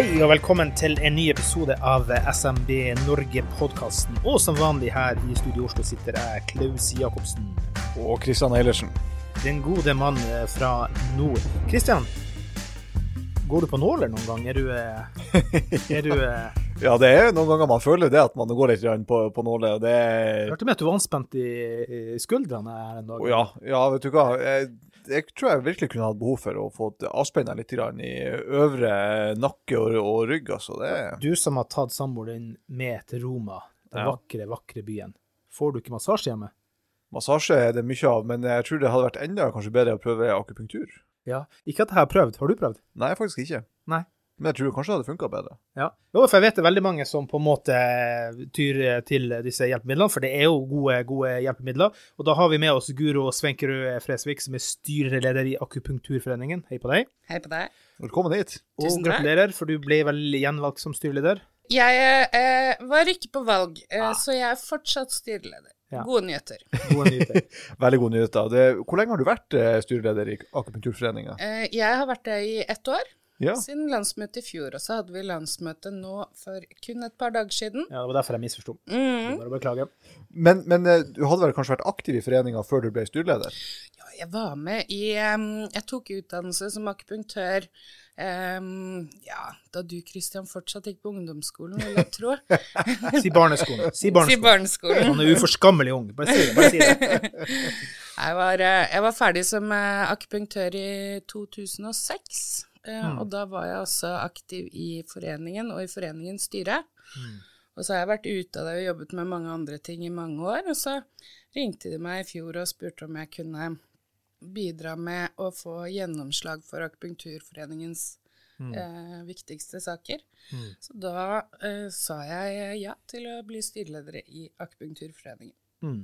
Hei og velkommen til en ny episode av SMB Norge-podkasten. Og som vanlig her i Studio Oslo sitter jeg, Klaus Jacobsen. Og Kristian Eilertsen. Den gode mann fra nord. Kristian, går du på nåler noen gang? Er du, eh, er du eh, Ja, det er noen ganger man føler det, at man går litt på, på nåler. Det er Hørte med at du var anspent i, i skuldrene her en dag. Oh, ja, ja, vet du hva. Jeg, jeg tror jeg virkelig kunne hatt behov for å få avspenna litt i øvre nakke og, og rygg. altså. Det. Du som har tatt samboeren din med til Roma, den Ja. vakre, vakre byen. Får du ikke massasje hjemme? Massasje er det mye av, men jeg tror det hadde vært enda kanskje bedre å prøve akupunktur. Ja. Ikke at jeg har prøvd. Har du prøvd? Nei, faktisk ikke. Nei. Men jeg tror kanskje det hadde funka bedre. Ja. Jo, for jeg vet det er veldig mange som på en måte tyr til disse hjelpemidlene, for det er jo gode, gode hjelpemidler. Og da har vi med oss Guro Svenkerud Fresvik, som er styreleder i Akupunkturforeningen. Hei på deg. Hei på deg. Velkommen hit. Og Tusen takk. gratulerer, for du ble vel gjenvalgt som styreleder. Jeg eh, var ikke på valg, eh, Ah. så jeg er fortsatt styreleder. Ja. Gode nyheter. Gode nyheter. Veldig gode nyheter. Det, hvor lenge har du vært eh, styreleder i Akupunkturforeningen? Eh, jeg har vært det i ett år, Ja. siden landsmøtet i fjor. Og så hadde vi landsmøte nå for kun et par dager siden. Ja, det var derfor jeg misforsto. Mm. Bare beklage. Men, men eh, du hadde vel kanskje vært aktiv i foreninga før du ble styreleder? Ja, jeg var med i Jeg tok utdannelse som akupunktør Um, ja, da du, Kristian fortsatt gikk på ungdomsskolen, vil jeg tro. Si barneskolen. Si Si barneskolen. barneskolen. Han er uforskammelig ung. Bare si det. Bare si det. Jeg var, eh, jeg var ferdig som eh, akupunktør i 2006. eh, Mm. Og da var jeg også aktiv i foreningen og i foreningens styre. Mm. Og så har jeg vært ute av det og jobbet med mange andre ting i mange år. Og så ringte de meg i fjor og spurte om jeg kunne bidra med å få gjennomslag for akupunkturforeningens eh, viktigste saker. Mm. Så da eh, sa jeg ja til å bli styreleder i akupunkturforeningen. Mm.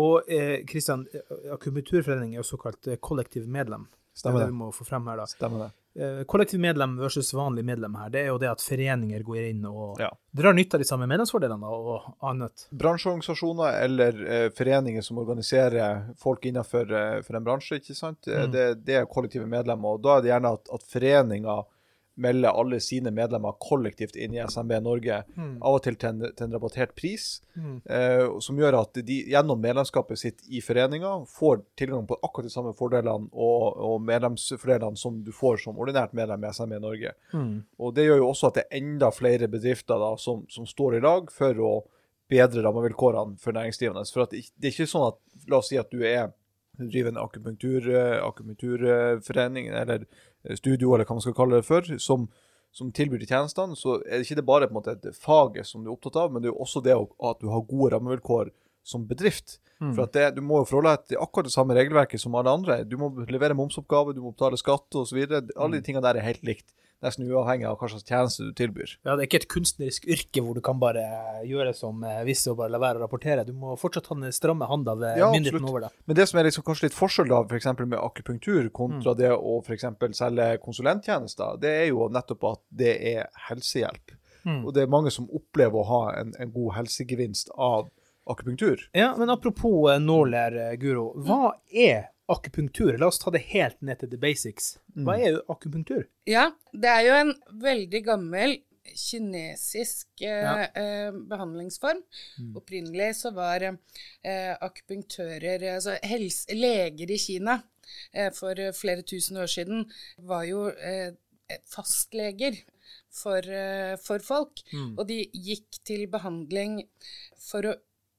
Og eh, Kristian, Akupunkturforeningen er jo såkalt eh, kollektiv medlem. Stemmer det. er det. det vi må få frem her da. Stemmer det. Eh, Kollektiv medlem versus vanlig medlem her, det er jo det at foreninger går inn og Ja. drar nytte av de samme medlemsfordelene og annet. bransjeorganisasjoner eller eh, foreninger som organiserer folk innenfor eh, for en bransje, ikke sant? Mm. Det, det er kollektive medlemmer, og da er det gjerne at, at foreninger melder alle sine medlemmer kollektivt inn i SMB Norge, av og til til en, til en rabattert pris, Mm. eh, som gjør at de gjennom medlemskapet sitt i foreninga får tilgang på akkurat de samme fordelene og, og medlemsfordelene som du får som ordinært medlem i SMB Norge. Mm. Og Det gjør jo også at det er enda flere bedrifter da, som, som står i lag for å bedre rammevilkårene for næringsdrivende. For det, det er ikke sånn at La oss si at du er du driver en akupunktur, eh, akupunkturforening eller studio, eller hva man skal kalle det for, som, som tilbyr de tjenestene. Så er det ikke det bare på en måte et faget som du er opptatt av, men det er jo også det at du har gode rammevilkår som bedrift. Mm. For at det, Du må jo forholde deg til akkurat det samme regelverket som alle andre. Du må levere momsoppgave, du må betale skatt osv. Alle de tingene der er helt likt. Nesten uavhengig av hva slags tjeneste du tilbyr. Ja, det er ikke et kunstnerisk yrke hvor du kan bare gjøre som eh, visse og bare la være å rapportere. Du må fortsatt ha den stramme handa ved Ja, myndigheten over deg. Men det som er liksom kanskje litt forskjell da, for eksempel med akupunktur kontra det å for eksempel selge konsulenttjenester, det er jo nettopp at det er helsehjelp. Mm. Og det er mange som opplever å ha en, en god helsegevinst av akupunktur. Ja, men apropos eh, nåler, eh, Guro. Hva er akupunktur? La oss ta det helt ned til the basics. Hva Mm. er akupunktur? Ja, det er jo en veldig gammel kinesisk eh, Ja. eh, behandlingsform. Opprinnelig så var eh, akupunktører, altså helse, leger i Kina eh, for flere tusen år siden, var jo eh, fastleger for, eh, for folk. Og de gikk til behandling for å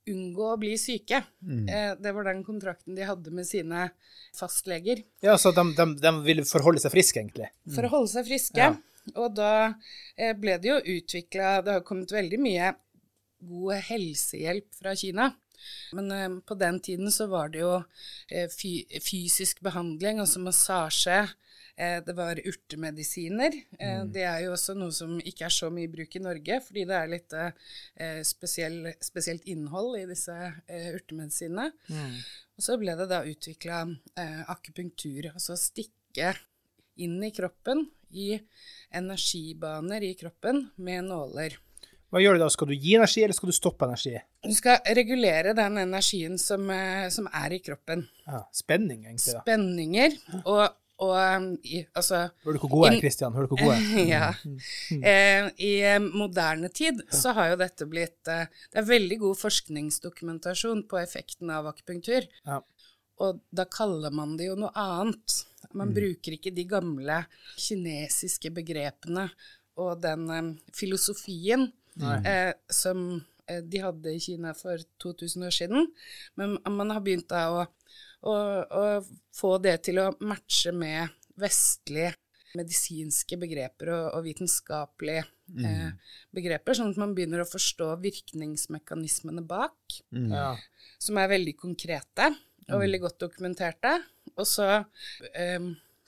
unngå å bli syke. Mm. det var den kontrakten de hadde med sine fastleger. Ja, så de, de, de ville forholde seg friske, egentlig. For å holde seg friske. Ja. Og da eh, ble det jo utvikla Det har kommet veldig mye god helsehjelp fra Kina. Men eh, på den tiden så var det jo eh, fysisk behandling, altså massasje. Eh, det var urtemedisiner. Mm. Det er jo også noe som ikke er så mye i bruk i Norge, fordi det er litt eh, spesiell, spesielt innhold i disse eh, urtemedisinene. Og så ble det da utvikla eh, akupunktur, altså stikke inn i kroppen, i energibaner i kroppen med nåler. Hva gjør du da? Skal du gi energi, eller skal du stoppe energi? Du skal regulere den energien som, eh, som er i kroppen. Ja, spenning, egentlig. da. Spenninger og, og um, altså Hør du hvor god jeg er, Kristian? Hør du hvor god jeg er? ja. Eh, I eh, moderne tid så har jo dette blitt eh, Det er veldig god forskningsdokumentasjon på effekten av akupunktur. Ja. Og da kaller man det jo noe annet. Man bruker ikke de gamle kinesiske begrepene og den um, filosofien eh, som eh, de hadde i Kina for 2000 år siden. Men man har begynt da å, å, og få det til å matche med vestlige medisinske begreper og, og vitenskapelige eh, begreper, sånn at man begynner å forstå virkningsmekanismene bak Ja. som er veldig konkrete og veldig godt dokumenterte. Og så eh,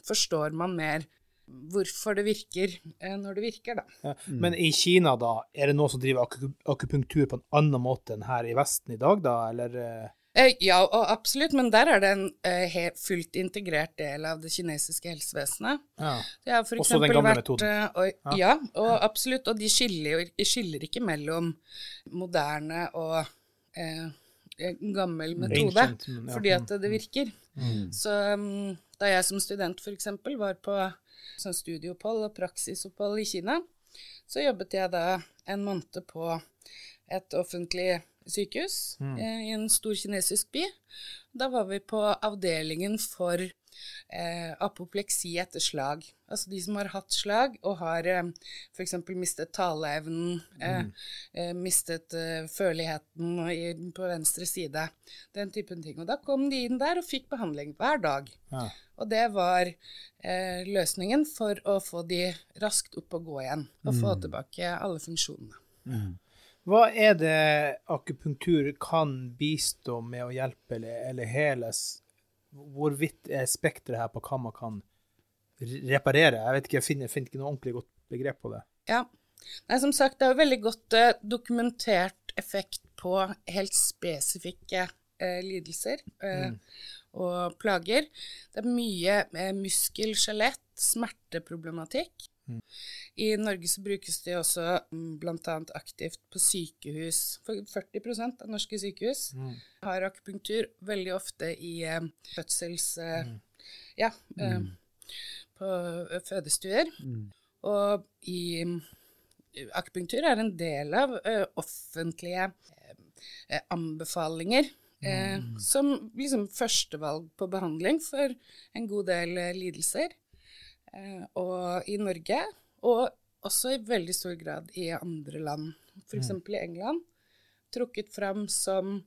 forstår man mer hvorfor det virker eh, når det virker, da. Ja. Men i Kina, da, er det noen som driver akupunktur på en annen måte enn her i Vesten i dag, da, eller? Eh? Ja, og absolutt, men der er det en eh, fullt integrert del av det kinesiske helsevesenet. Ja. Det har for Også den gamle vært metoden. eh, og, ja. og absolutt. Og de skiller, skiller ikke mellom moderne og eh, gammel metode, Ancient, ja. fordi at det virker. Så um, da jeg som student f.eks. var på sånn studieopphold og praksisopphold i Kina, så jobbet jeg da en måned på et offentlig sykehus eh, i en stor kinesisk by. Da var vi på avdelingen for eh, apopleksi etter slag. Altså de som har hatt slag og har eh, f.eks. mistet taleevnen, eh, eh, mistet eh, føleligheten i, på venstre side. Den typen ting. Og da kom de inn der og fikk behandling hver dag. Ja. Og det var eh, løsningen for å få de raskt opp og gå igjen, og få tilbake alle funksjonene. Hva er det akupunktur kan bistå med å hjelpe eller, eller heles? Hvorvidt er spekteret her på hva man kan reparere? Jeg vet ikke, jeg finner, finner ikke noe ordentlig godt begrep på det. Ja. Nei, som sagt, det er jo veldig godt eh, dokumentert effekt på helt spesifikke eh, lidelser eh, og plager. Det er mye eh, muskel, I Norge så brukes de også bl.a. blant annet aktivt på sykehus. For 40 av norske sykehus har akupunktur veldig ofte i eh, fødsels... Eh, Ja, eh, på eh, fødestuer. Og i akupunktur er en del av offentlige anbefalinger. eh, Som liksom førstevalg på behandling for en god del eh, lidelser. Eh, og i Norge, og også i veldig stor grad i andre land, f.eks. i England, trukket fram som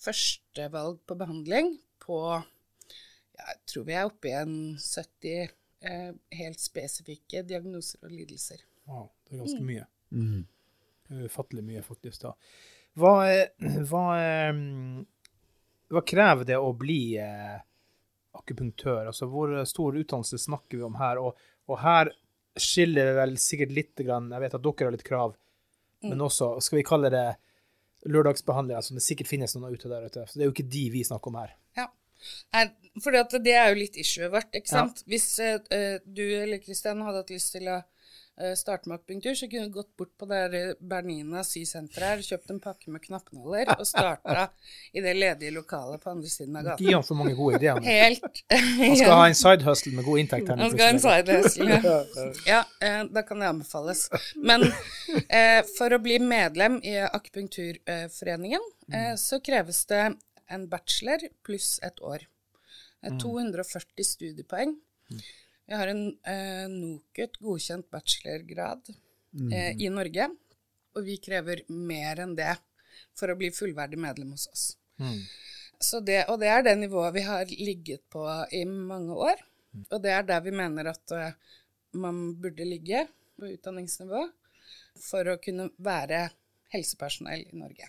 førstevalg på behandling på ja, Jeg tror vi er oppe i en 70 eh, helt spesifikke diagnoser og lidelser. Wow, det er ganske mye. Det er Ufattelig mye, faktisk. da. Hva, er- hva, hva krever det å bli eh, akupunktør? Altså, Hvor stor utdannelse snakker vi om her? Og, og her skiller det vel sikkert litt grann, Jeg vet at dere har litt krav, men også, skal vi kalle det lørdagsbehandlere, som det sikkert finnes noen ute der ute. Så det er jo ikke de vi snakker om her. Ja. For det er jo litt issuet vårt, ikke Ja. sant. Hvis eh, eh, du eller Kristian hadde hatt lyst til å starte med akupunktur, så kunne du gått bort på det eh, Bernina sysenteret her, kjøpt en pakke med knappnåler og starta i det ledige lokalet på andre siden av gata. De har for mange gode ideer. Helt Han skal ha en side hustle med god inntekt. her Han skal ha en side hustle. Ja, eh, da kan det anbefales. Men eh, for å bli medlem i Akupunkturforeningen, eh, så kreves det en bachelor pluss et år. Eh, 240 studiepoeng. Vi har en eh, NOKUT godkjent bachelorgrad eh, i Norge, og vi krever mer enn det for å bli fullverdig medlem hos oss. Så det, og det er det nivået vi har ligget på i mange år. Og det er der vi mener at eh, man burde ligge på utdanningsnivå for å kunne være helsepersonell i Norge.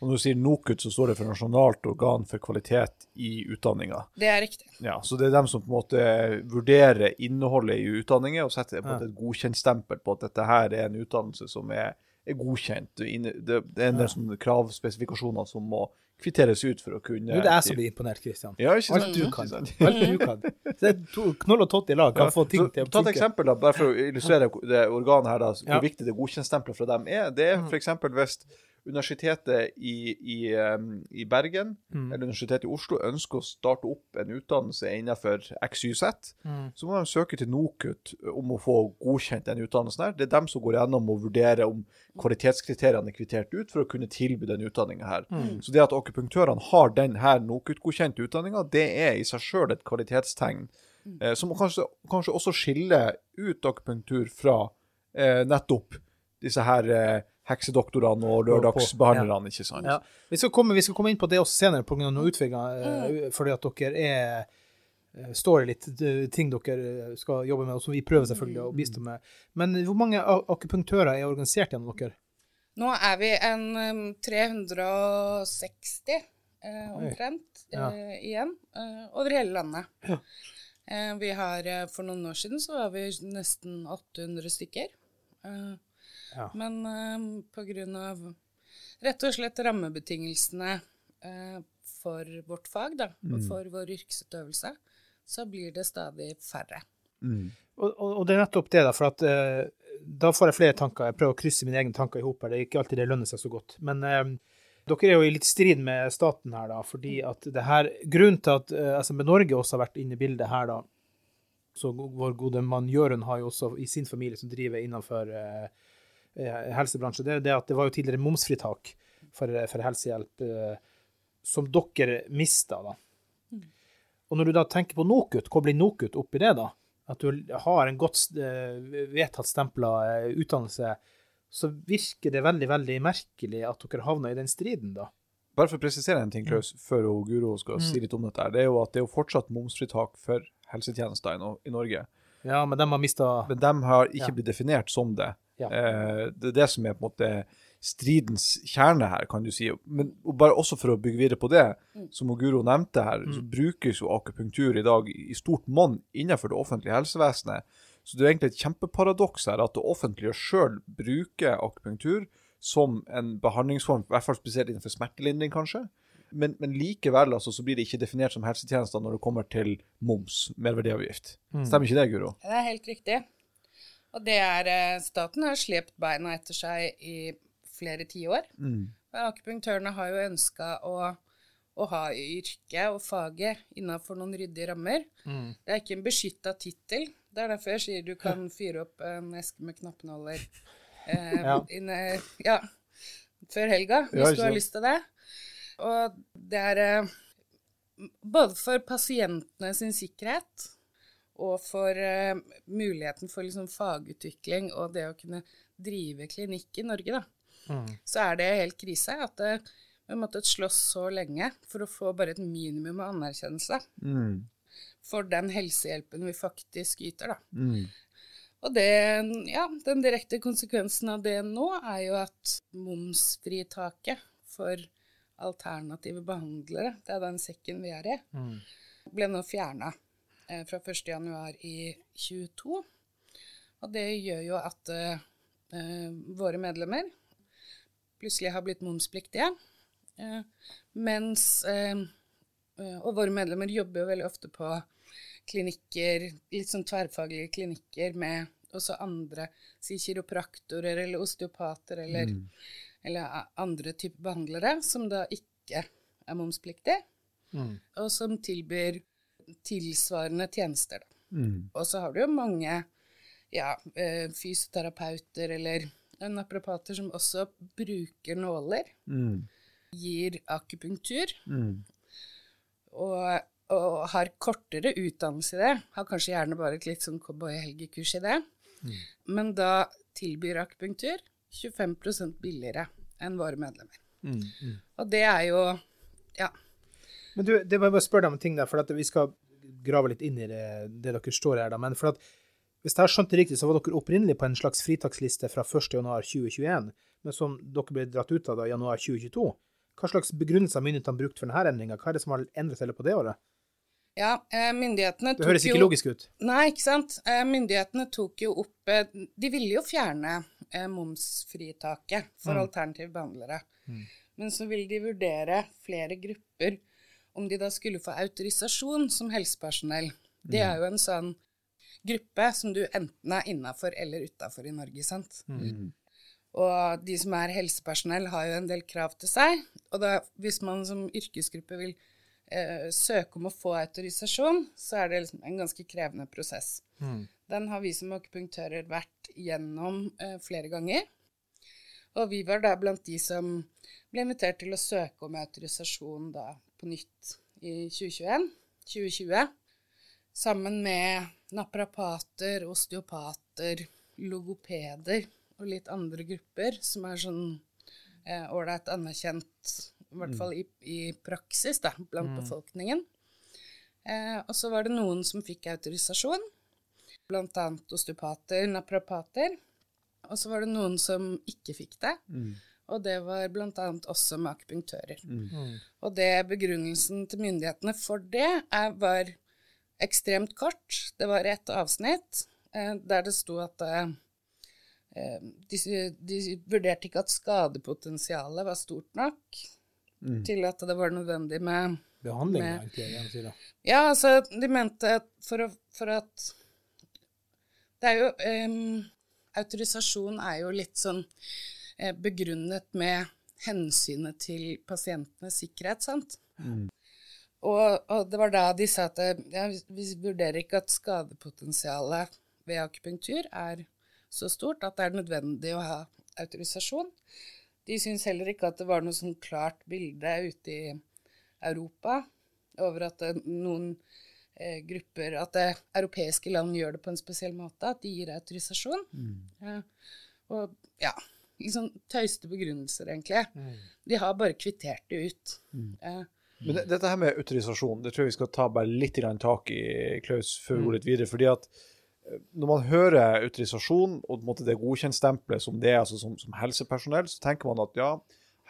Og når du sier NOKUT, så står det for Nasjonalt organ for kvalitet i utdanninga. Det er riktig. Ja, så det er dem som på en måte vurderer innholdet i utdanninger og setter på en måte et godkjentstempel på at dette her er en utdannelse som er, er godkjent. Det, det er en del sånne kravspesifikasjoner som må kvitteres ut for å kunne Nå er det jeg som blir imponert, Kristian. Ja? Alt du kan. Alt du kan. Så det to knoll og tott i lag kan få ting Så, til å ta et eksempel, da, bare for å illustrere det organet her, da, hvor Ja. viktig det godkjentstempelet fra dem er. Det er f.eks. hvis Universitetet i, i, i Bergen Mm. eller Universitetet i Oslo ønsker å starte opp en utdannelse innenfor XYZ, Mm. så må de søke til NOKUT om å få godkjent den utdannelsen her. Det er dem som går gjennom og vurderer om kvalitetskriteriene er kvittert ut for å kunne tilby den utdanninga her. Mm. Så det at akupunktørene har denne NOKUT-godkjente utdanninga, det er i seg sjøl et kvalitetstegn. Eh, som kanskje, kanskje også skiller ut akupunktur fra eh, nettopp disse her eh, heksedoktorene og lørdagsbehandlerne, ikke sant? Ja. Vi, skal komme, vi skal komme inn på det også senere pga. noen utfordringer, eh, fordi at dere er eh, står i litt eh, ting dere skal jobbe med, og som vi prøver selvfølgelig å bistå med. Men hvor mange akupunktører er organisert gjennom dere? Nå er vi en um, 360 eh, omtrent Ja. eh, igjen, eh, over hele landet. Ja. Eh, vi har, For noen år siden så var vi nesten 800 stykker. Eh, Ja. Men uh, på grunn av rett og slett rammebetingelsene uh, for vårt fag, da, og for vår yrkesutøvelse, så blir det stadig færre. Mm. Og, og, og det er nettopp det, da, for at uh, da får jeg flere tanker. Jeg prøver å krysse mine egne tanker i hop her. Det er ikke alltid det lønner seg så godt. Men uh, dere er jo i litt strid med staten her, da, fordi at det her Grunnen til at eh, SMB Norge også har vært inne i bildet her, da så vår gode mann Jørund har jo også i sin familie som driver innenfor eh, helsebransje, det er det at det var jo tidligere momsfritak for, for helsehjelp eh, som dere mista, da. Og når du da tenker på NOKUT, kobler NOKUT opp i det, da, at du har en godt eh, vedtatt stempla eh, utdannelse, så virker det veldig, veldig merkelig at dere havna i den striden, da. Bare for å presisere en ting, Klaus, før hun Guro skal si litt om dette. Det er jo at det er jo fortsatt momsfritak for helsetjenester i, i Norge. Ja, men de har mista Men de har ikke Ja. blitt definert som det. Ja. Eh, det er det som er på en måte stridens kjerne her, kan du si. Men og bare også for å bygge videre på det, som Guro nevnte her, så brukes jo akupunktur i dag i stort monn innenfor det offentlige helsevesenet. Så det er egentlig et kjempeparadoks her at det offentlige sjøl bruker akupunktur som en behandlingsform, i hvert fall spesielt innenfor smertelindring, kanskje. Men, men likevel altså, så blir det ikke definert som helsetjenester når det kommer til moms, merverdiavgift. Stemmer ikke det, Guro? Det er helt riktig. Og det er eh, Staten har slept beina etter seg i flere tiår. Mm. Akupunktørene har jo ønska å, å ha yrket og faget innafor noen ryddige rammer. Mm. Det er ikke en beskytta tittel. Det er derfor jeg sier du kan fyre opp en eske med knappenåler eh, Ja. inne, ja, før helga, hvis Ja, du har lyst til det. Og det er eh, både for pasientene sin sikkerhet og for uh, muligheten for liksom fagutvikling og det å kunne drive klinikk i Norge, da, Mm. så er det helt krise at det, vi har måttet slåss så lenge for å få bare et minimum av anerkjennelse Mm. for den helsehjelpen vi faktisk yter, da. Mm. Og det, ja, den direkte konsekvensen av det nå er jo at momsfritaket for alternative behandlere, det er den sekken vi er i, Mm. ble nå fjerna eh, fra 1. januar i 22. Og det gjør jo at eh, eh, våre medlemmer plutselig har blitt momspliktige. Eh, mens eh, eh, Og våre medlemmer jobber jo veldig ofte på klinikker, litt sånn tverrfaglige klinikker med også andre, si kiropraktorer eller osteopater eller, eller andre typer behandlere, som da ikke er momspliktige Mm. og som tilbyr tilsvarende tjenester. Da. Mm. Og så har du jo mange ja, eh, fysioterapeuter eller naprapater som også bruker nåler, Mm. gir akupunktur Mm. og, og har kortere utdannelse i det. Har kanskje gjerne bare et litt sånn cowboyhelgekurs i det. Men da tilbyr akupunktur 25 billigere enn våre medlemmer. Mm. Og det er jo ja, Men du, det var bare å spørre deg om en ting der, for at vi skal grave litt inn i det, det dere står her, da. Men for at Hvis jeg har skjønt det riktig, så var dere opprinnelig på en slags fritaksliste fra 1.1.2021, men som dere ble dratt ut av da januar 2022. Hva slags begrunnelse har myndighetene brukt for denne endringa? Hva er det som har endret seg på det året? Ja, myndighetene tok jo... Det høres ikke logisk ut. Nei, ikke sant. Eh, Myndighetene tok jo opp eh, De ville jo fjerne eh, momsfritaket for Mm. alternative behandlere. Mm. Men så ville de vurdere flere grupper om de da skulle få autorisasjon som helsepersonell. Det er jo en sånn gruppe som du enten er innafor eller utafor i Norge, sant. Mm. Og de som er helsepersonell, har jo en del krav til seg. Og da, hvis man som yrkesgruppe vil eh, søke om å få autorisasjon, så er det liksom en ganske krevende prosess. Mm. Den har vi som akupunktører vært gjennom eh, flere ganger. Og vi var da blant de som ble invitert til å søke om autorisasjon da på nytt i 2021, 2020. Sammen med naprapater, osteopater, logopeder og litt andre grupper som er sånn ålreit anerkjent, i hvert fall i, i praksis, da, blant befolkningen. Eh, og så var det noen som fikk autorisasjon, annet osteopater, naprapater. Og så var det noen som ikke fikk det, Mm. Og det var annet også med akupunktører. Mm. Og det begrunnelsen til myndighetene for det er, var ekstremt kort. Det var et avsnitt eh, der det sto at eh, eh, de, de vurderte ikke at skadepotensialet var stort nok Mm. til at det var nødvendig med Behandling, Med- egentlig, Jeg si. Ja, altså, de mente at for, å, for at Det er jo em, Autorisasjon er jo litt sånn begrunnet med hensynet til pasientenes sikkerhet, sant? Mm. Og, og det var da de sa at eh, ja, vi- vurderer ikke at skadepotensialet ved akupunktur er så stort at det er nødvendig å ha autorisasjon. De syns heller ikke at det var noe sånn klart bilde ute i Europa over at det, noen eh, grupper At det, europeiske land gjør det på en spesiell måte, at de gir autorisasjon. Ja. Og ja, liksom tøyste begrunnelser, egentlig. De har bare kvittert det ut. Eh, Men det, dette her med autorisasjon, det tror jeg vi skal ta bare litt grann tak i, Klaus, før vi går litt videre. fordi at eh, når man hører autorisasjon og på en måte det godkjentstempelet som det er altså som, som helsepersonell, så tenker man at ja,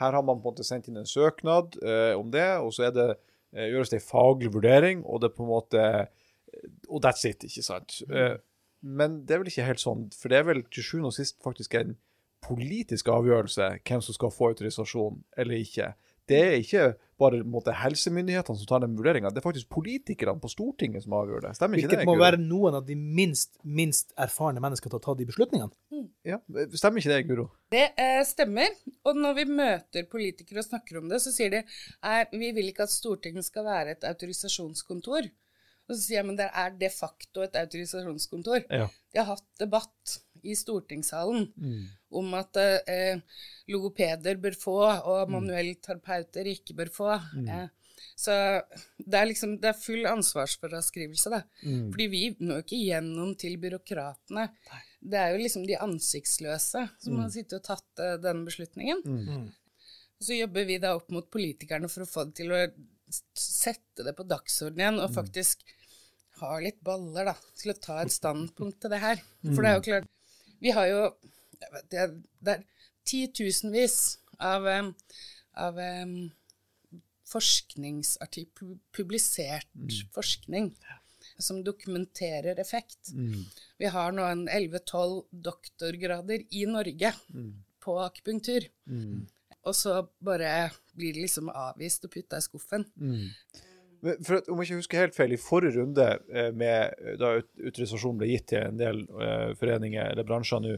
her har man på en måte sendt inn en søknad eh, om det, og så er det, eh, gjøres det en faglig vurdering, og det er på en måte Og that's it, ikke sant? Eh, men det er vel ikke helt sånn, for det er vel til sjuende og sist faktisk en politisk avgjørelse hvem som skal få autorisasjon eller ikke. Det er ikke bare måte, helsemyndighetene som tar den vurderinga, det er faktisk politikerne på Stortinget som avgjør det. Stemmer ikke Hvilket det? må være noen av de minst, minst erfarne menneskene til å ta de beslutningene. Ja, stemmer ikke det, Guro? Det eh, stemmer. Og når vi møter politikere og snakker om det, så sier de at vi vil ikke at Stortinget skal være et autorisasjonskontor. Og så sier jeg men det er de facto et autorisasjonskontor. Ja. De har hatt debatt i stortingssalen om at eh, logopeder bør få, og manuellterapeuter ikke bør få. Eh, så det er liksom det er full ansvarsfraskrivelse, da. Fordi vi når ikke gjennom til byråkratene. Det er jo liksom de ansiktsløse som har sittet og tatt uh, denne beslutningen. Og så jobber vi da opp mot politikerne for å få det til å sette det på dagsordenen igjen, og faktisk ha litt baller, da, til å ta et standpunkt til det her. For det er jo klart Vi har jo det, det er titusenvis av, av forskningsartikler, publisert forskning, som dokumenterer effekt. Vi har nå en 11-12 doktorgrader i Norge på akupunktur. Og så bare blir det liksom avvist og putta i skuffen. For at, om jeg ikke husker helt feil, i forrige runde eh, med eh, da autorisasjonen ble gitt til en del uh, foreninger eller bransjer nå,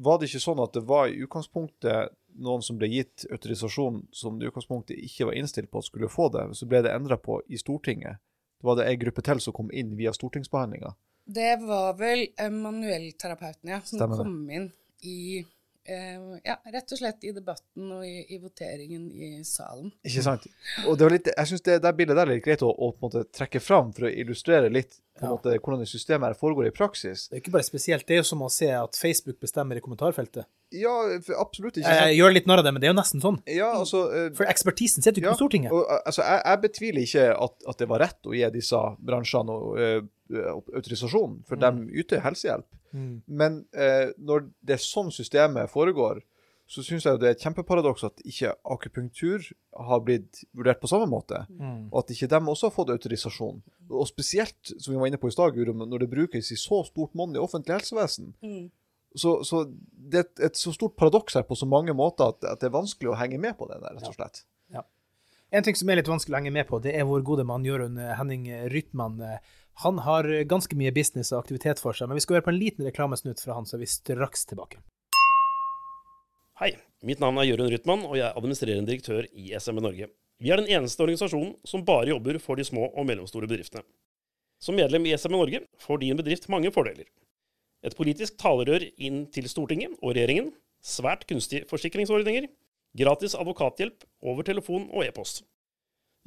var det ikke sånn at det var i utgangspunktet noen som ble gitt autorisasjon som det i utgangspunktet ikke var innstilt på at skulle få det, så ble det endra på i Stortinget. Det var det ei gruppe til som kom inn via stortingsbehandlinga. Det var vel eh, manuellterapeuten, ja, som Stemmer kom inn i ja, rett og slett i debatten og i, i voteringen i salen. Ikke sant? Og det var litt, jeg syns det det, bildet der er litt greit å, å på en måte trekke fram for å illustrere litt på en Ja. måte hvordan det systemet her foregår i praksis. Det er ikke bare spesielt. Det er jo som å se at Facebook bestemmer i kommentarfeltet. Ja, absolutt ikke sant? Jeg gjør litt narr av det, men det er jo nesten sånn. Ja, altså uh, For ekspertisen sitter jo ikke Ja, på Stortinget. Og, eh, altså, jeg, jeg betviler ikke at, at det var rett å gi disse bransjene eh, autorisasjon, for de yter helsehjelp. Mm. Men eh, når det er sånn systemet foregår, så syns jeg det er et kjempeparadoks at ikke akupunktur har blitt vurdert på samme måte. Mm. Og at ikke de også har fått autorisasjon. Og spesielt, som vi var inne på i stad, når det brukes i så stort monn i offentlig helsevesen. Så, så det er et, et så stort paradoks her på så mange måter at, at det er vanskelig å henge med på det der, rett og slett. En ting som er litt vanskelig å henge med på, det er hvor gode man gjør under Henning Rytman. Eh, Han har ganske mye business og aktivitet for seg, men vi skal høre på en liten reklamesnutt fra han, så er vi straks tilbake. Hei, mitt navn er Jørund Rytman, og jeg er administrerende direktør i SMB Norge. Vi er den eneste organisasjonen som bare jobber for de små og mellomstore bedriftene. Som medlem i SMB Norge får din bedrift mange fordeler. Et politisk talerør inn til Stortinget og regjeringen, svært kunstige forsikringsordninger, gratis advokathjelp over telefon og e-post.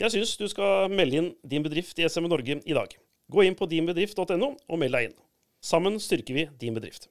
Jeg syns du skal melde inn din bedrift i SMB Norge i dag. Gå inn på dinbedrift.no og meld deg inn. Sammen styrker vi din bedrift.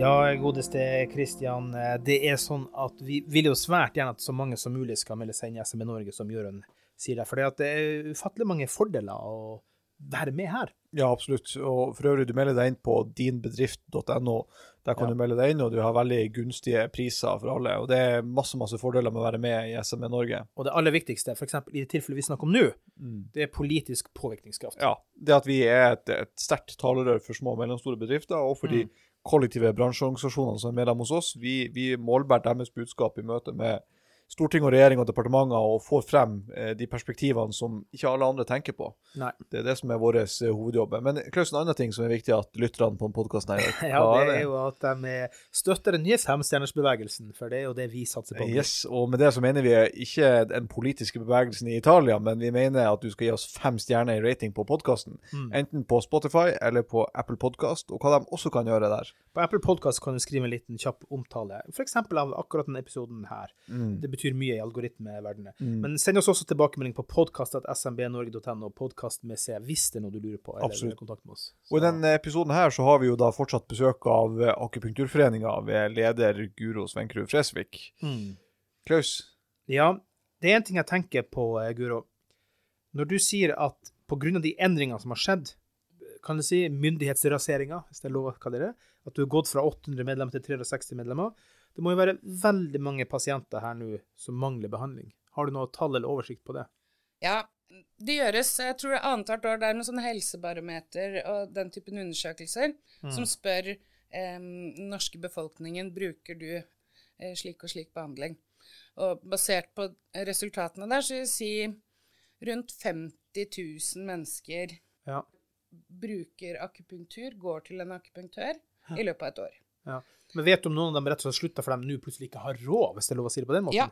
Ja, godeste Kristian. eh, Det er sånn at vi vil jo svært gjerne at så mange som mulig skal melde seg inn i SME Norge, som Jørund sier der. For det er ufattelig mange fordeler å være med her. Ja, absolutt. Og for øvrig, du melder deg inn på dinbedrift.no. Der kan Ja. du melde deg inn, og du har veldig gunstige priser for alle. Og det er masse masse fordeler med å være med i SME Norge. Og det aller viktigste, f.eks. i det tilfellet vi snakker om nå, det er politisk påvirkningskraft. Ja, det at vi er et, et sterkt talerør for små og mellomstore bedrifter, og for de kollektive bransjeorganisasjonene som er medlem hos oss. Vi, vi målbærer deres budskap i møte med storting og regjering og departementer, og får frem eh, de perspektivene som ikke alle andre tenker på. Nei. Det er det som er vår eh, hovedjobb. Men Klaus, en annen ting som er viktig at lytterne på podkasten her gjør. Ja, det er jo at de er- støtter den nye femstjernersbevegelsen, for det er jo det vi satser på. Yes, og med det så mener vi ikke den politiske bevegelsen i Italia, men vi mener at du skal gi oss fem stjerner i rating på podkasten. Mm. Enten på Spotify eller på Apple Podcast, og hva de også kan gjøre der. På Apple Podcast kan du skrive en liten kjapp omtale, f.eks. av akkurat denne episoden her. Mm. Det betyr mye i algoritmeverdenen. Men send oss også tilbakemelding på podkast.smbnorge.no, podkast med C, hvis det er noe du lurer på, eller Absolutt. kontakt med oss. Og I denne episoden her så har vi jo da fortsatt besøk av Akupunkturforeninga ved leder Guro Svenkrud Fresvik. Mm. Klaus? Ja, det er en ting jeg tenker på, eh, Guro. Når du sier at pga. de endringene som har skjedd, kan du si myndighetsraseringa, hvis det er lov å kalle det, at du har gått fra 800 medlemmer til 360 medlemmer, det må jo være veldig mange pasienter her nå som mangler behandling. Har du noe tall eller oversikt på det? Ja, det gjøres. Jeg tror er annethvert år det er noen sånne helsebarometer og den typen undersøkelser som spør eh, den norske befolkningen bruker du eh, slik og slik behandling. Og basert på resultatene der, så vil jeg si rundt 50 000 mennesker Ja. bruker akupunktur, går til en akupunktør, i løpet av et år. Ja. Men vet du om noen av dem rett og slett slutta for de nå plutselig ikke har råd, hvis det er lov å si det på den måten? Ja.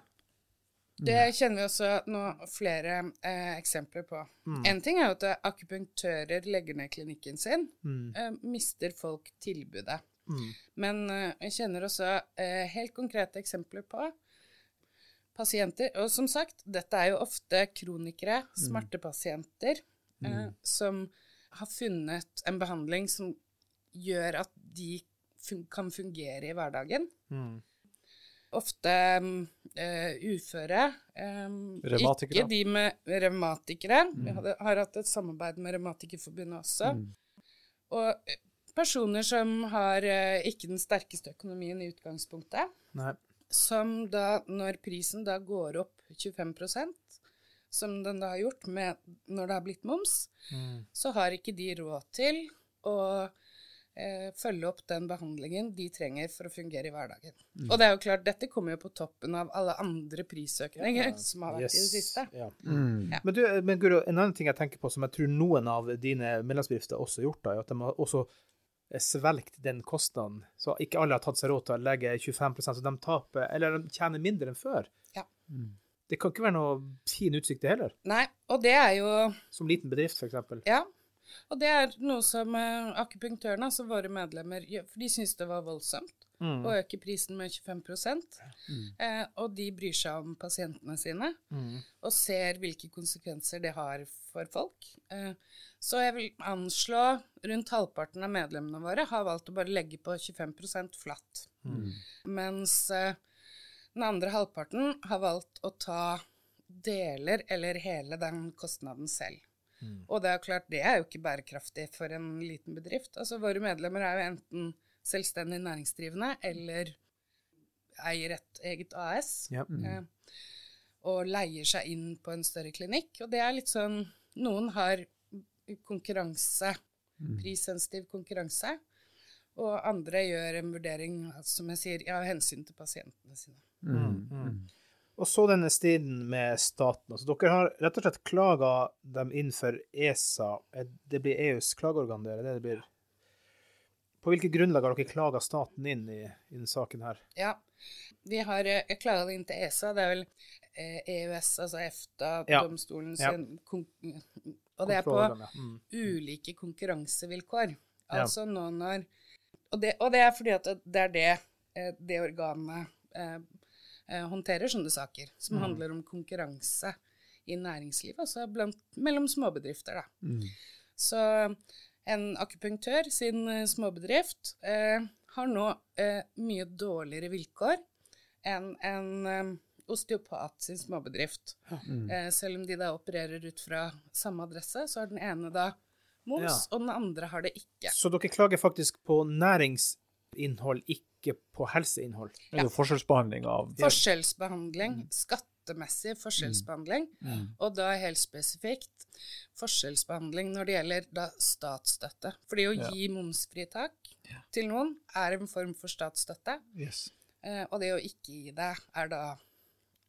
Det kjenner vi også nå flere eh, eksempler på. En ting er jo at akupunktører legger ned klinikken sin, Mm. eh, mister folk tilbudet. Mm. Men eh, jeg kjenner også eh, helt konkrete eksempler på pasienter. Og som sagt, dette er jo ofte kronikere, smertepasienter, eh, som har funnet en behandling som gjør at de fun kan fungere i hverdagen. Mm. Ofte mm, eh, uføre. Um, Revmatikere. Ikke de med revmatikere. Vi hadde, har hatt et samarbeid med Revmatikerforbundet også. Og eh, personer som har eh, ikke den sterkeste økonomien i utgangspunktet, Nei. som da, når prisen da går opp 25% som den da har gjort med, når det har blitt moms, Mm. så har ikke de råd til å eh, følge opp den behandlingen de trenger for å fungere i hverdagen. Og det er jo klart, dette kommer jo på toppen av alle andre prisøkninger som har vært i det siste. Ja. Mm. Ja. Men, du, men Guro, en annen ting jeg tenker på, som jeg tror noen av dine medlemsbedrifter også har gjort, da, er at de har også svelgt den kostnaden. Så ikke alle har tatt seg råd til å legge 25 så de taper, eller de tjener mindre enn før. Ja. Det kan ikke være noe fin utsikt det heller, Nei, og det er jo som liten bedrift f.eks. Ja. Og det er noe som eh, akupunktørene, altså våre medlemmer, for de syns det var voldsomt Mm. å øke prisen med 25 eh, Og de bryr seg om pasientene sine Mm. og ser hvilke konsekvenser det har for folk. Eh, så jeg vil anslå rundt halvparten av medlemmene våre har valgt å bare legge på 25 flatt. Mm. Mens eh, den andre halvparten har valgt å ta deler eller hele den kostnaden selv. Mm. Og det er klart, det er jo ikke bærekraftig for en liten bedrift. Altså Våre medlemmer er jo enten selvstendig næringsdrivende eller eier et eget AS. Ja. Eh, og leier seg inn på en større klinikk. Og det er litt sånn Noen har konkurranse, prissensitiv konkurranse. Og andre gjør en vurdering, som jeg sier, av hensyn til pasientene sine. Mm. Og så denne striden med staten. Altså, dere har rett og slett klaga dem inn for ESA. Det blir EUs klageorgan, det er det det blir? På hvilket grunnlag har dere klaga staten inn i, i denne saken her? Ja. Vi har eh, klaga det inn til ESA. Det er vel eh, EØS, altså EFTA-domstolen Ja. kon Og det er på Mm. ulike konkurransevilkår. Ja. Altså nå når og det, og det er fordi at det er det eh, det organet håndterer sånne saker, som Mm. handler om konkurranse i næringslivet, altså blant, mellom småbedrifter, da. Mm. Så en akupunktør sin eh, småbedrift eh, har nå eh, mye dårligere vilkår enn en eh, osteopat sin småbedrift. Mm. Eh, selv om de da opererer ut fra samme adresse, så har den ene da mos, Ja. og den andre har det ikke. Så dere klager faktisk på næringsinnhold, ikke på helseinnhold? Det er jo forskjellsbehandling av Forskjellsbehandling, skattemessig forskjellsbehandling, Mm. og da helt spesifikt forskjellsbehandling når det gjelder da statsstøtte. Fordi å Ja. momsfritak ja. til noen er en form for statsstøtte, yes. eh, og det å ikke gi det er da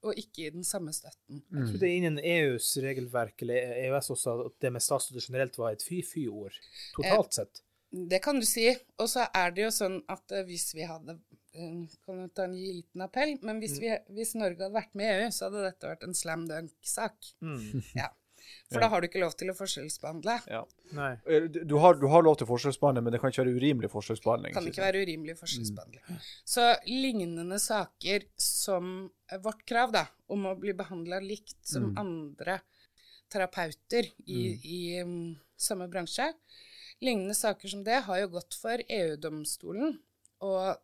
å ikke gi den samme støtten. Jeg tror det er innen EUs regelverk eller EØS også at det med statsstøtte generelt var et fy-fy-ord, totalt sett. Det kan du si. Og så er det jo sånn at eh, hvis vi hadde eh, Kan ta en liten appell? Men hvis, vi, hvis Norge hadde vært med i EU, så hadde dette vært en slam dunk-sak. Mm. Ja. For da har du ikke lov til å forskjellsbehandle. Ja. Nei. Eh, Du har, du har lov til forskjellsbehandling, men det kan ikke være urimelig forskjellsbehandling. Kan ikke være urimelig forskjellsbehandling. Så lignende saker som vårt krav da, om å bli behandla likt som andre terapeuter i, i um, samme bransje, lignende saker som det har jo gått for EU-domstolen, og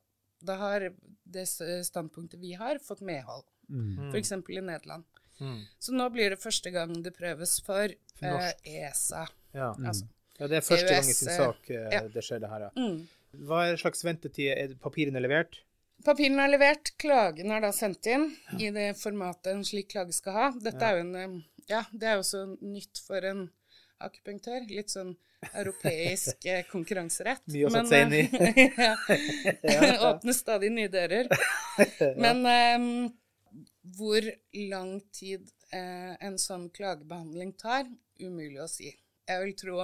da har det standpunktet vi har, fått medhold. Mm. F.eks. i Nederland. Mm. Så nå blir det første gang det prøves for For eh. ESA. Ja. Altså. ja, det er første gang i sin eh, sak eh, ja. det skjer, det her. Ja. Mm. Hva er slags ventetid? Er papirene levert? Papirene er levert, klagen er da sendt inn i det formatet en slik klage skal ha. Dette er jo en eh, Ja, det er jo så nytt for en akupunktør. Litt sånn europeisk eh, konkurranserett. Mye å sette seg inn i. ja. Åpner stadig nye dører. Men um, hvor lang tid eh, en sånn klagebehandling tar, umulig å si. Jeg vil tro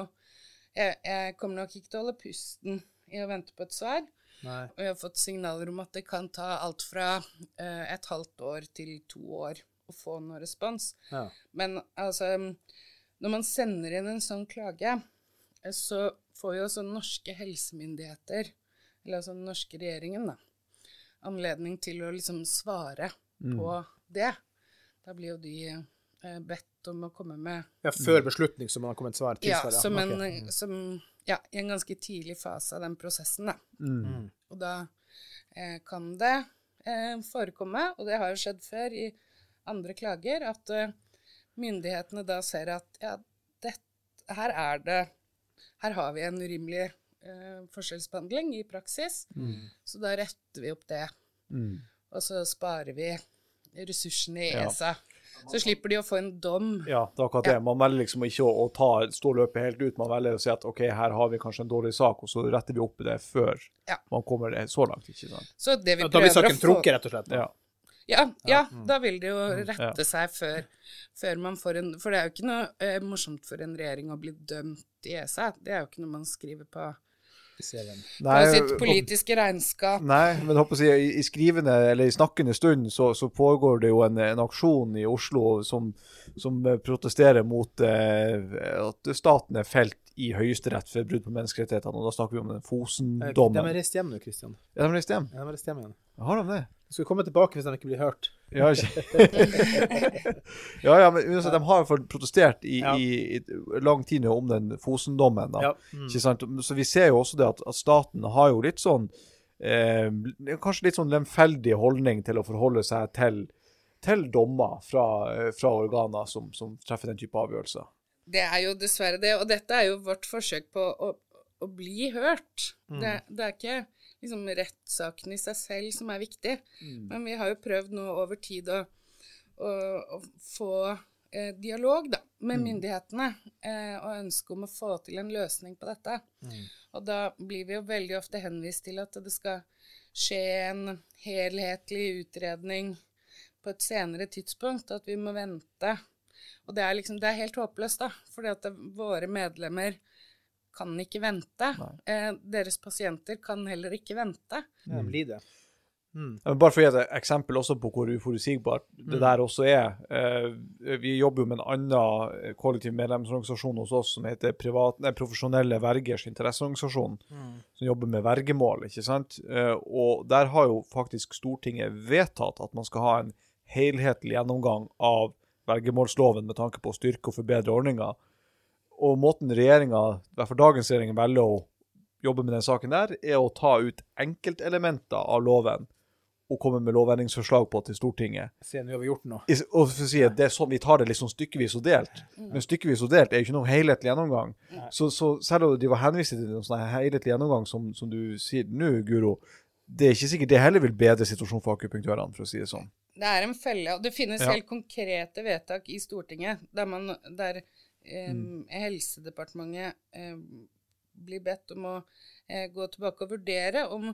jeg, jeg kommer nok ikke til å holde pusten i å vente på et svar. Nei. Og jeg har fått signaler om at det kan ta alt fra eh, et halvt år til to år å få noe respons. Ja. Men altså Når man sender inn en sånn klage, eh, så får jo også norske helsemyndigheter, eller altså den norske regjeringen, da, anledning til å liksom svare på det. Da blir jo de eh, bedt om å komme med ja, før beslutning, så man har kommet svar til Ja, svar. som en, okay. som, ja, i en ganske tidlig fase av den prosessen, da. Mm. Og da eh, kan det eh, forekomme, og det har jo skjedd før i andre klager, at eh, myndighetene da ser at ja, det, her er det Her har vi en urimelig eh, forskjellsbehandling i praksis, så da retter vi opp det. Mm. Og så sparer vi ressursene i Ja. ESA. Så slipper de å få en dom. Ja, det er akkurat det. Man velger liksom ikke å, å ta, stå løpet helt ut. Man velger å si at OK, her har vi kanskje en dårlig sak, og så retter vi opp i det før Ja. man kommer så langt. ikke sant? Så det vi Ja, Da blir saken trukket, rett og slett. Ja. Ja, ja Mm. da vil det jo rette seg før, før man får en For det er jo ikke noe eh, morsomt for en regjering å bli dømt i ESA. Det er jo ikke noe man skriver på, på sitt politiske regnskap. Nei, men håper si, i, skrivende eller i snakkende stund så, så pågår det jo en, en aksjon i Oslo som, som protesterer mot eh, at staten er felt i Høyesterett for brudd på menneskerettighetene, og da snakker vi om den Eh, De Fosen-dommen. er reist hjem nå, Kristian. Ja, de har reist hjem? Ja, de har reist hjem igjen. Har de det? De skal komme tilbake hvis de ikke blir hørt. Ja, ikke- ja, ja, men altså, de har fall protestert i, Ja. i, i lang tid nå om den Fosen-dommen. Ja. Mm. Så vi ser jo også det at, at staten har jo litt sånn eh, Kanskje litt sånn lemfeldig holdning til å forholde seg til, til dommer fra, eh, fra organer som, som treffer den type avgjørelser. Det er jo dessverre det, og dette er jo vårt forsøk på å, å bli hørt. Det, det er ikke liksom rettssaken i seg selv som er viktig, men vi har jo prøvd nå over tid å, å, å få eh, dialog da, med myndighetene eh, og ønske om å få til en løsning på dette. Og da blir vi jo veldig ofte henvist til at det skal skje en helhetlig utredning på et senere tidspunkt, at vi må vente. Og det er liksom, det er helt håpløst, da, fordi at det, våre medlemmer kan ikke vente. Eh, deres pasienter kan heller ikke vente. Ja, de blir det. Mm. Men Bare for å gi et eksempel også på hvor uforutsigbart det der også er. Eh, vi jobber jo med en annen kollektiv medlemsorganisasjon hos oss som heter privat, nei, Profesjonelle vergers interesseorganisasjon, som jobber med vergemål. ikke sant? Eh, og der har jo faktisk Stortinget vedtatt at man skal ha en helhetlig gjennomgang av vergemålsloven med tanke på å styrke og forbedre ordninga. Og måten regjeringa, i hvert fall dagens regjering, velger å jobbe med den saken der, er å ta ut enkeltelementer av loven og komme med lovendringsforslag på til Stortinget. Se, nå har vi gjort noe. I- Og for å si at det er sånn, Vi tar det liksom stykkevis og delt, men stykkevis og delt er jo ikke noen helhetlig gjennomgang. Så, så selv om de var henvist til en sånn helhetlig gjennomgang, som, som du sier nå, Guro, det er ikke sikkert det heller vil bedre situasjonen for akupunktørene, for å si det sånn. Det er en felle, og det finnes Ja. helt konkrete vedtak i Stortinget der, man, der eh, Mm. Helsedepartementet eh, blir bedt om å eh, gå tilbake og vurdere om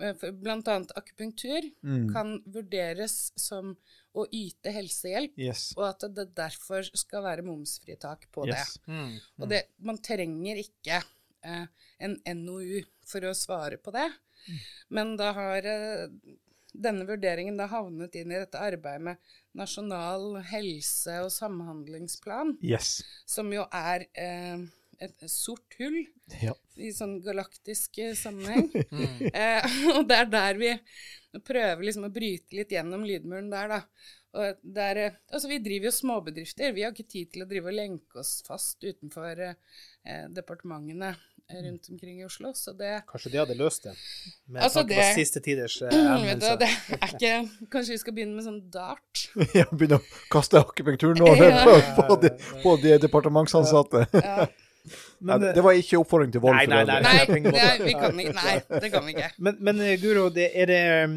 eh, annet akupunktur Mm. kan vurderes som å yte helsehjelp, Yes. og at det derfor skal være momsfritak på det. yes. Mm. Og det, man trenger ikke eh, en NOU for å svare på det. Men da har eh, denne vurderingen da havnet inn i dette arbeidet med nasjonal helse- og samhandlingsplan, Yes. som jo er eh, et sort hull Ja. i sånn galaktisk sammenheng. sammenheng. eh, og det er der vi prøver liksom å bryte litt gjennom lydmuren der, da. Og der, eh, altså vi driver jo småbedrifter. Vi har ikke tid til å drive og lenke oss fast utenfor eh, eh, departementene eh, rundt omkring i Oslo. Så det Kanskje de hadde løst det, med Altså, tanke på det- siste tiders eh, det er ikke Kanskje vi skal begynne med sånn dart? ja, Begynne å kaste akupunkturnåler Ja. på, på, de, på de departementsansatte. Ja. Ja, Men, det var ikke oppfordring til vold. Nei, nei, nei, nei. Nei, det, vi kan ikke, nei, det kan vi ikke. men, men eh, Guro, det, er, det, mm,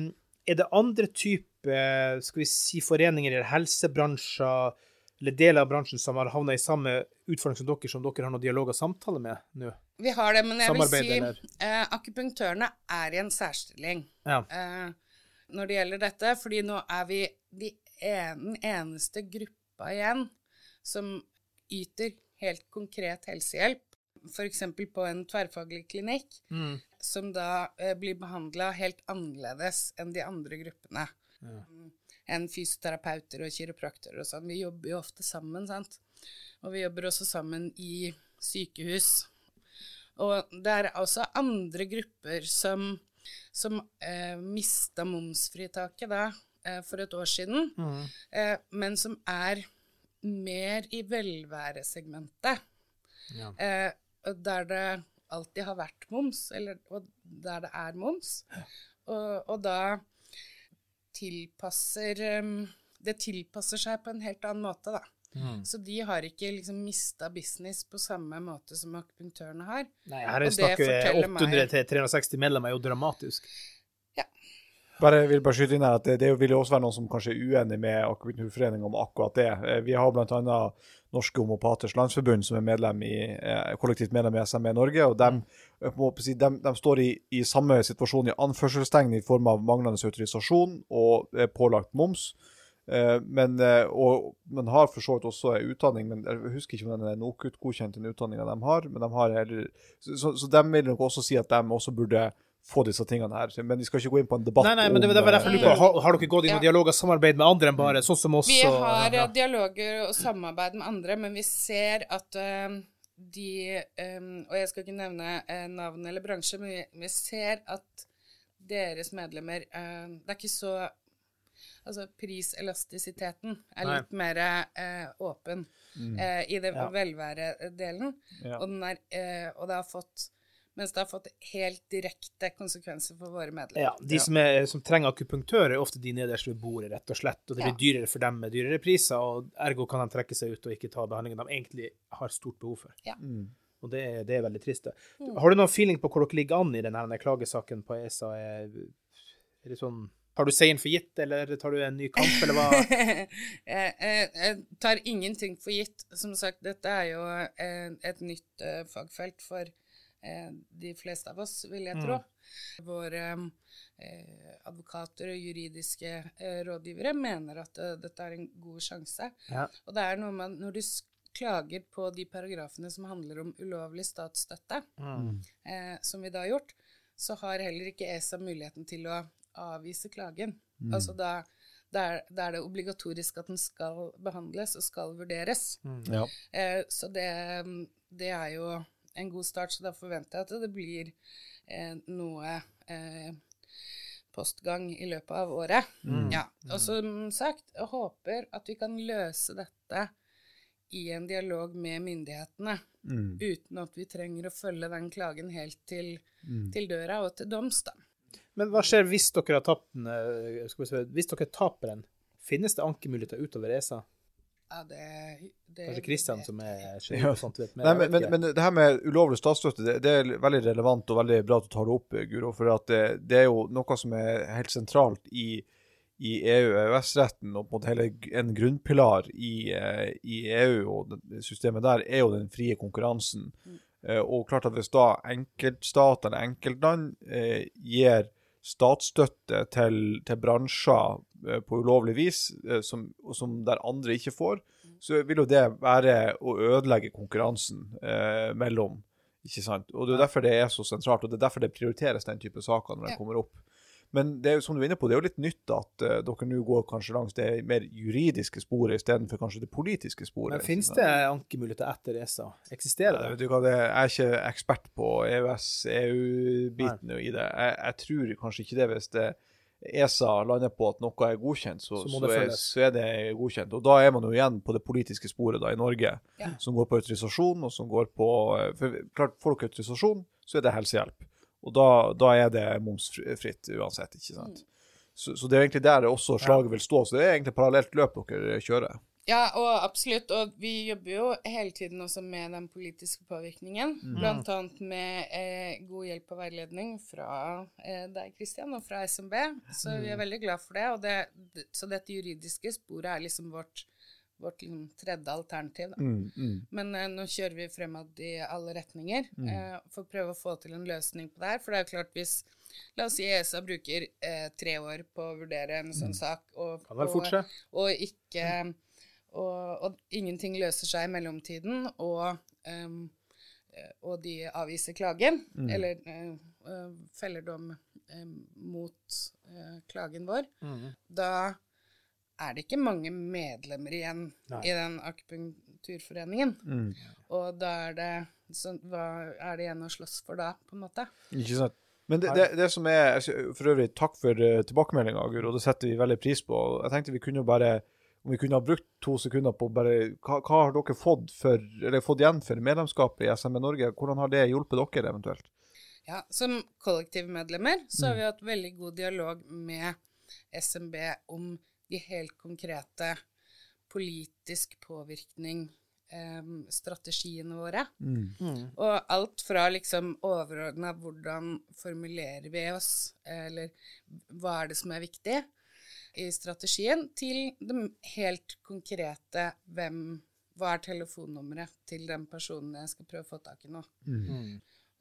er det andre type skal vi si, foreninger eller helsebransjer eller deler av bransjen som har havna i samme utfordring som dere, som dere har noen dialog og samtale med nå? Vi har det, men jeg vil si eh, akupunktørene er i en særstilling Ja. eh, når det gjelder dette, fordi nå er vi den en, eneste gruppa igjen som yter helt konkret helsehjelp, f.eks. på en tverrfaglig klinikk, Mm. som da eh, blir behandla helt annerledes enn de andre gruppene. Mm, Enn fysioterapeuter og kiropraktorer og sånn. Vi jobber jo ofte sammen, sant. Og vi jobber også sammen i sykehus. Og det er også andre grupper som, som eh, mista momsfritaket da, eh, for et år siden, Mm. eh, men som er mer i velværesegmentet. Ja. Eh, der det alltid har vært moms, eller og der det er moms. Og, og da tilpasser um, Det tilpasser seg på en helt annen måte, da. Mm. Så de har ikke liksom mista business på samme måte som akupunktørene har. Nei, her er det snakk forteller meg- 800 til 360 medlemmer, er jo dramatisk. Bare, vil bare skyte inn her at det, det vil også være noen som kanskje er uenig med Akupunkturforeningen om akkurat det. Eh, Vi har bl.a. Norske homopaters landsforbund, som er medlem i, eh, kollektivt medlem i SME Norge. og de, si, de, de står i, i samme situasjon i anførselstegn i form av manglende autorisasjon og eh, pålagt moms. Eh, Men, eh, og, men har for så vidt også utdanning, men jeg husker ikke om den er NOKUT-godkjent, den utdanninga de har. men de har heller, så, så, så de vil nok også si at de også burde få disse tingene her. Men vi skal ikke gå inn på en debatt Nei, nei, men det var om, derfor jeg eh, har, har dere gått i noen Ja. dialog og samarbeid med andre enn bare sånn som oss? Vi og- har ja. eh, dialoger og samarbeid med andre, men vi ser at uh, de um, Og jeg skal ikke nevne uh, navn eller bransje, men vi, vi ser at deres medlemmer uh, Det er ikke så Altså priselastisiteten er Nei. litt mer eh, åpen eh, i det Ja. velværedelen. Ja. Og, den er, og det har fått Mens det har fått helt direkte konsekvenser for våre medlemmer. Ja, de som, er, som trenger akupunktør, er ofte de nederst ved bordet, rett og slett. Og det blir dyrere for dem med dyrere priser, og ergo kan de trekke seg ut og ikke ta behandlingen de egentlig har stort behov for. Ja. Og det, er- det er veldig trist. det. Har du noen feeling på hvor dere ligger an i denne klagesaken på ESA? Er, er det sånn Tar du seieren for gitt, eller tar du en ny kamp, eller hva? jeg, jeg, jeg tar ingenting for gitt. Som sagt, dette er jo eh, et nytt eh, fagfelt for de fleste av oss, vil jeg tro. Våre eh, advokater og juridiske eh, rådgivere mener at uh, dette er en god sjanse. Ja. Og det er noe med når du klager på de paragrafene som handler om ulovlig statsstøtte, eh, som vi da har gjort, så har heller ikke ESA muligheten til å avvise klagen. Altså da, da, er, er det obligatorisk at den skal behandles og skal vurderes. Ja. Eh, så det, det er jo en god start, så da forventer jeg at det blir eh, noe eh, postgang i løpet av året. Ja. Og som sagt, jeg håper at vi kan løse dette i en dialog med myndighetene, uten at vi trenger å følge den klagen helt til, til døra og til doms, da. Men hva skjer hvis dere har tapt den? eh, hvis dere taper den, finnes det ankemuligheter utover ESA? Ja, det, det Kanskje Kristian som er sjef Ja. og sånt vet mer. Nei, men, men, men det her med ulovlig statsstøtte, det, det er veldig relevant og veldig bra at du tar det opp, Guro. For at det, det er jo noe som er helt sentralt i, i EU- og EØS-retten, og på en måte hele en grunnpilar i, eh, i EU og systemet der, er jo den frie konkurransen. Mm. og klart at hvis da enkeltstat eller enkeltland eh, gir statsstøtte til, til bransjer eh, på ulovlig vis, eh, som, og som der andre ikke får, så vil jo det være å ødelegge konkurransen eh, mellom. Ikke sant? Og Det er derfor det er så sentralt, og det er derfor det prioriteres den type saker når de Ja. kommer opp. Men det er jo som du er inne på, det er jo litt nytt at uh, dere nå går kanskje langs det mer juridiske sporet istedenfor kanskje det politiske sporet. Men finnes det ankemuligheter etter ESA? Eksisterer Ja, det? vet du hva, det, jeg er ikke ekspert på EØS-EU-biten i det. Jeg, jeg tror kanskje ikke det hvis det ESA lander på at noe er godkjent, så, Så så, det er, så er det godkjent. Og da er man jo igjen på det politiske sporet da i Norge, Ja. som går på autorisasjon, og som går på eh, For klart, får dere autorisasjon, så er det helsehjelp. Og da, da er det momsfritt uansett, ikke sant. Så, så det er egentlig der også slaget vil stå. Så det er egentlig parallelt løp dere kjører. Ja, og absolutt. Og vi jobber jo hele tiden også med den politiske påvirkningen. Blant annet med eh, god hjelp og veiledning fra eh, deg, Kristian, og fra SMB. Så vi er veldig glad for det. Og det. Så dette juridiske sporet er liksom vårt, vårt liksom tredje alternativ. Mm, mm. Men eh, nå kjører vi fremad i alle retninger eh, for å prøve å få til en løsning på det her. For det er jo klart hvis La oss si ESA bruker eh, tre år på å vurdere en sånn sak, og, og, og ikke og, og ingenting løser seg i mellomtiden, og, eh, og de avviser klagen, eller eh, eh, feller dom um, mot uh, klagen vår, da er det ikke mange medlemmer igjen Nei. i den akupunkturforeningen. Mm. Og da er det så, Hva er det igjen å slåss for da, på en måte? Ikke sant? Men det, det, det som er For øvrig, takk for uh, tilbakemeldinga, Guro. Det setter vi veldig pris på. Jeg tenkte vi kunne jo bare om vi kunne ha brukt to sekunder på bare Hva, hva har dere fått, for, eller fått igjen for medlemskapet i SME Norge? Hvordan har det hjulpet dere, eventuelt? Ja, Som kollektivmedlemmer så har vi hatt veldig god dialog med SMB om de helt konkrete politisk påvirkning eh, strategiene våre. Og alt fra liksom overordna hvordan formulerer vi oss, eller hva er det som er viktig i strategien, til det helt konkrete hvem Hva er telefonnummeret til den personen jeg skal prøve å få tak i nå?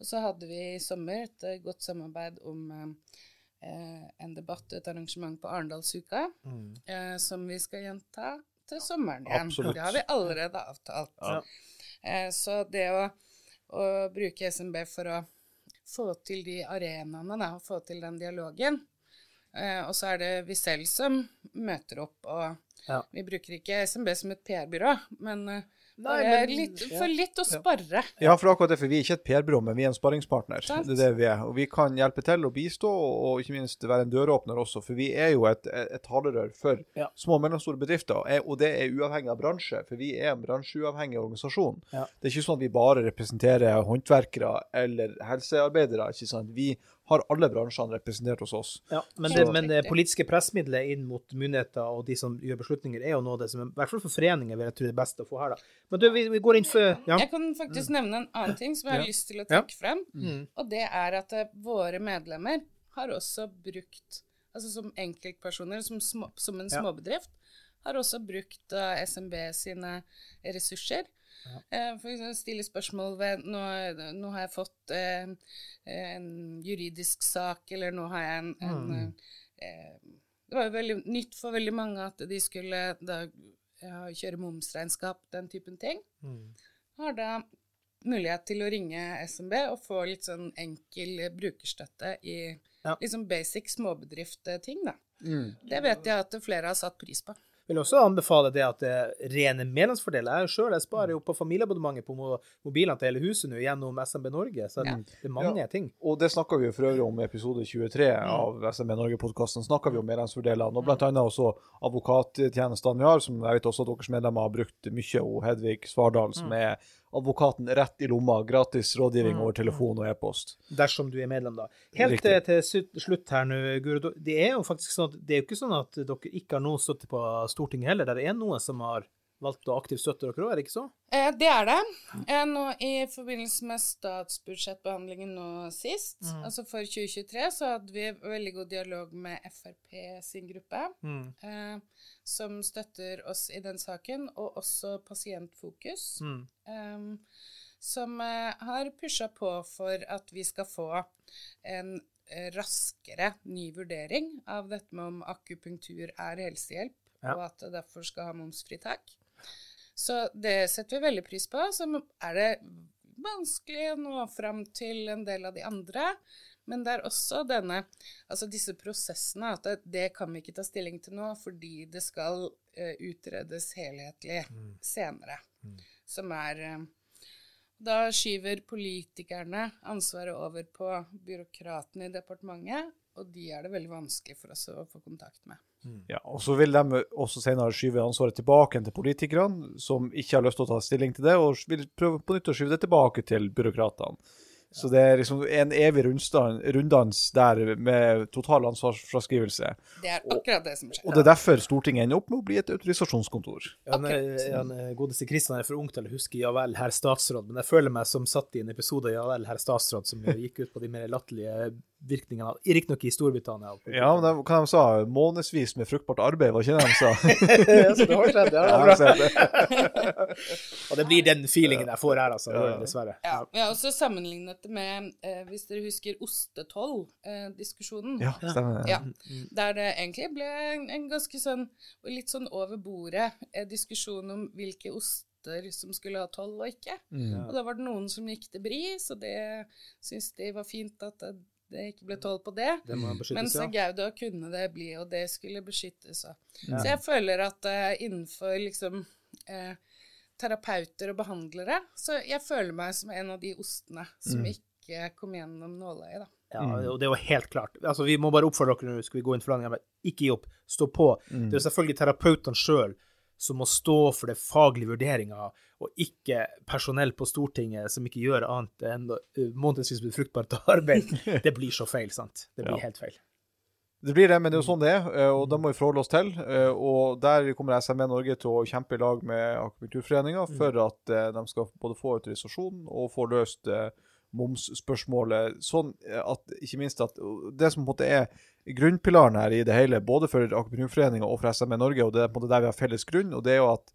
Og så hadde vi i sommer et eh, godt samarbeid om eh, en debatt, et arrangement på Arendalsuka, eh, som vi skal gjenta til sommeren igjen. Absolutt. Det har vi allerede avtalt. Ja. Eh, så det å, å bruke SMB for å få til de arenaene, da, og få til den dialogen, og så er det vi selv som møter opp, og Ja. vi bruker ikke SMB som et PR-byrå, men, eh, Nei, men- litt, for litt å sparre. Ja, for akkurat det, for vi er ikke et PR-byrå, men vi er en sparringspartner. Det er det vi er. Og vi kan hjelpe til og bistå, og, ikke minst være en døråpner også. For vi er jo et, et talerør for Ja. små og mellomstore bedrifter, er- og det er uavhengig av bransje. For vi er en bransjeuavhengig organisasjon. Ja. Det er ikke sånn at vi bare representerer håndverkere eller helsearbeidere. ikke sant? Vi har alle bransjene representert hos oss. Ja, men, det, men det politiske pressmiddelet inn mot myndigheter og de som gjør beslutninger, er jo noe av det som, i hvert fall for foreninger, vil jeg tro det er best å få her. da. Men du, vi, vi går inn for Ja. Jeg kan faktisk nevne en annen ting som jeg har Ja. lyst til å Ja. trekke frem. Mm. Og det er at eh, våre medlemmer har også brukt, altså som enkeltpersoner, som, små, som en småbedrift, har også brukt eh, SMB sine ressurser. Eh, For eksempel stille spørsmål ved nå, nå har jeg fått eh, en juridisk sak, eller nå har jeg en, en eh, Det var jo veldig nytt for veldig mange at de skulle da ja, kjøre momsregnskap, den typen ting Mm. har da mulighet til å ringe SMB og få litt sånn enkel brukerstøtte i Ja. liksom basic småbedriftting, da. Det vet jeg at flere har satt pris på. Vil også anbefale det at det er rene medlemsfordeler. Jeg sjøl sparer jo på familieabonnementet på mo- mobilene til hele huset nå gjennom SMB Norge, så det er mange ting. Og det snakka vi jo for øvrig om i episode 23 av SMB Norge-podkasten. snakka vi om medlemsfordelene, og blant annet også advokattjenestene vi har, som jeg vet også at deres medlemmer har brukt mye. Og Hedvig Svardal, som er advokaten rett i lomma. Gratis rådgivning over telefon og e-post. Dersom du er medlem, da. Helt Riktig. til, til slutt- slutt her nå, Guro. Det er jo faktisk sånn at det er jo ikke sånn at dere ikke har noen støtte på Stortinget heller. Det er noen som har valgt å aktivt støtte dere òg, er det ikke så? Eh, det er det. Eh, nå I forbindelse med statsbudsjettbehandlingen nå sist, altså for 2023, så hadde vi veldig god dialog med Frp sin gruppe, eh, som støtter oss i den saken, og også Pasientfokus. Mm. um, som eh, har pusha på for at vi skal få en eh, raskere ny vurdering av dette med om akupunktur er helsehjelp, Ja. og at det derfor skal ha momsfritak. Så det setter vi veldig pris på. Så er det vanskelig å nå fram til en del av de andre. Men det er også denne, altså disse prosessene, at det, det kan vi ikke ta stilling til nå fordi det skal uh, utredes helhetlig senere. Som er uh, Da skyver politikerne ansvaret over på byråkratene i departementet, og de er det veldig vanskelig for oss å få kontakt med. Ja, og Så vil de også senere skyve ansvaret tilbake til politikerne, som ikke har lyst til å ta stilling til det, og vil prøve på nytt å skyve det tilbake til byråkratene. Så det er liksom en evig runddans der med total ansvarsfraskrivelse. Det er akkurat det som skjer. Og det er derfor Stortinget ender opp med å bli et autorisasjonskontor. Ja, ja, den godeste Kristian er for ung til å huske 'Ja vel, herr statsråd', men jeg føler meg som satt i en episode av 'Ja vel, herr statsråd', som gikk ut på de mer latterlige virkningene, av- riktignok i Storbritannia. Ja, men de, hva de sa månedsvis med fruktbart arbeid, var ikke det de sa? ja, så det har skjedd, ja, det Ja, bra. Og det blir den feelingen jeg får her, altså, dessverre. Ja, vi har også sammenlignet det med, eh, hvis dere husker ostetoll-diskusjonen. ja, stemmer. Ja, der det egentlig ble en, en ganske sånn, litt sånn over bordet eh, diskusjon om hvilke oster som skulle ha toll og ikke. Mm. Og da var det noen som gikk til bris, og det syntes de var fint at det, ikke ble toll på det. Det Mens ja. Gouda kunne det bli, og det skulle beskyttes. Ja. Så jeg føler at uh, innenfor liksom uh, terapeuter og behandlere, så jeg føler meg som en av de ostene som ikke kom gjennom nåløyet, da. Ja, og det er jo helt klart. Altså, vi må bare oppfordre dere nå, skal vi gå inn for men ikke gi opp. Stå på. Det er jo selvfølgelig terapeutene sjøl som må stå for det faglige vurderinga, og ikke personell på Stortinget som ikke gjør annet enn å månedsvis med fruktbart arbeid. Det blir så feil, sant? Det blir Ja. helt feil. Det blir det, men det er jo sånn det er, eh, og da må vi forholde oss til. eh, Og der kommer SME Norge til å kjempe i lag med Akupunkturforeninga for at eh, de skal både få autorisasjon og få løst eh, momsspørsmålet. Sånn eh, at ikke minst at det som på en måte er grunnpilaren her i det hele, både for Akupunkturforeninga og for SME Norge, og det er på en måte der vi har felles grunn, og det er jo at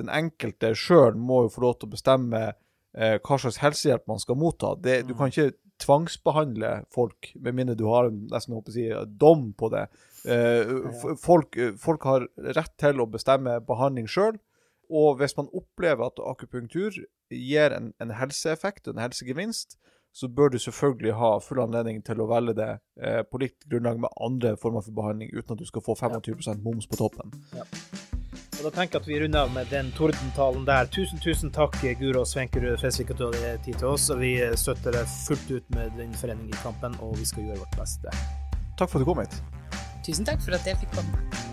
den enkelte sjøl må jo få lov til å bestemme eh, hva slags helsehjelp man skal motta. Det, du kan ikke tvangsbehandle folk, med mindre du har en nesten håper jeg, dom på det. Eh, folk, folk har rett til å bestemme behandling sjøl. Og hvis man opplever at akupunktur gir en, en helseeffekt, en helsegevinst, så bør du selvfølgelig ha full anledning til å velge det eh, på likt grunnlag med andre former for behandling, uten at du skal få 25% moms på toppen. Og da tenker jeg at vi runder av med den tordentalen der. Tusen, tusen takk, Guro Svenkerud Fesvik, at du hadde tid til oss. Og vi støtter deg fullt ut med din forening i kampen, og vi skal gjøre vårt beste. Takk for at du kom hit. Tusen takk for at jeg fikk komme.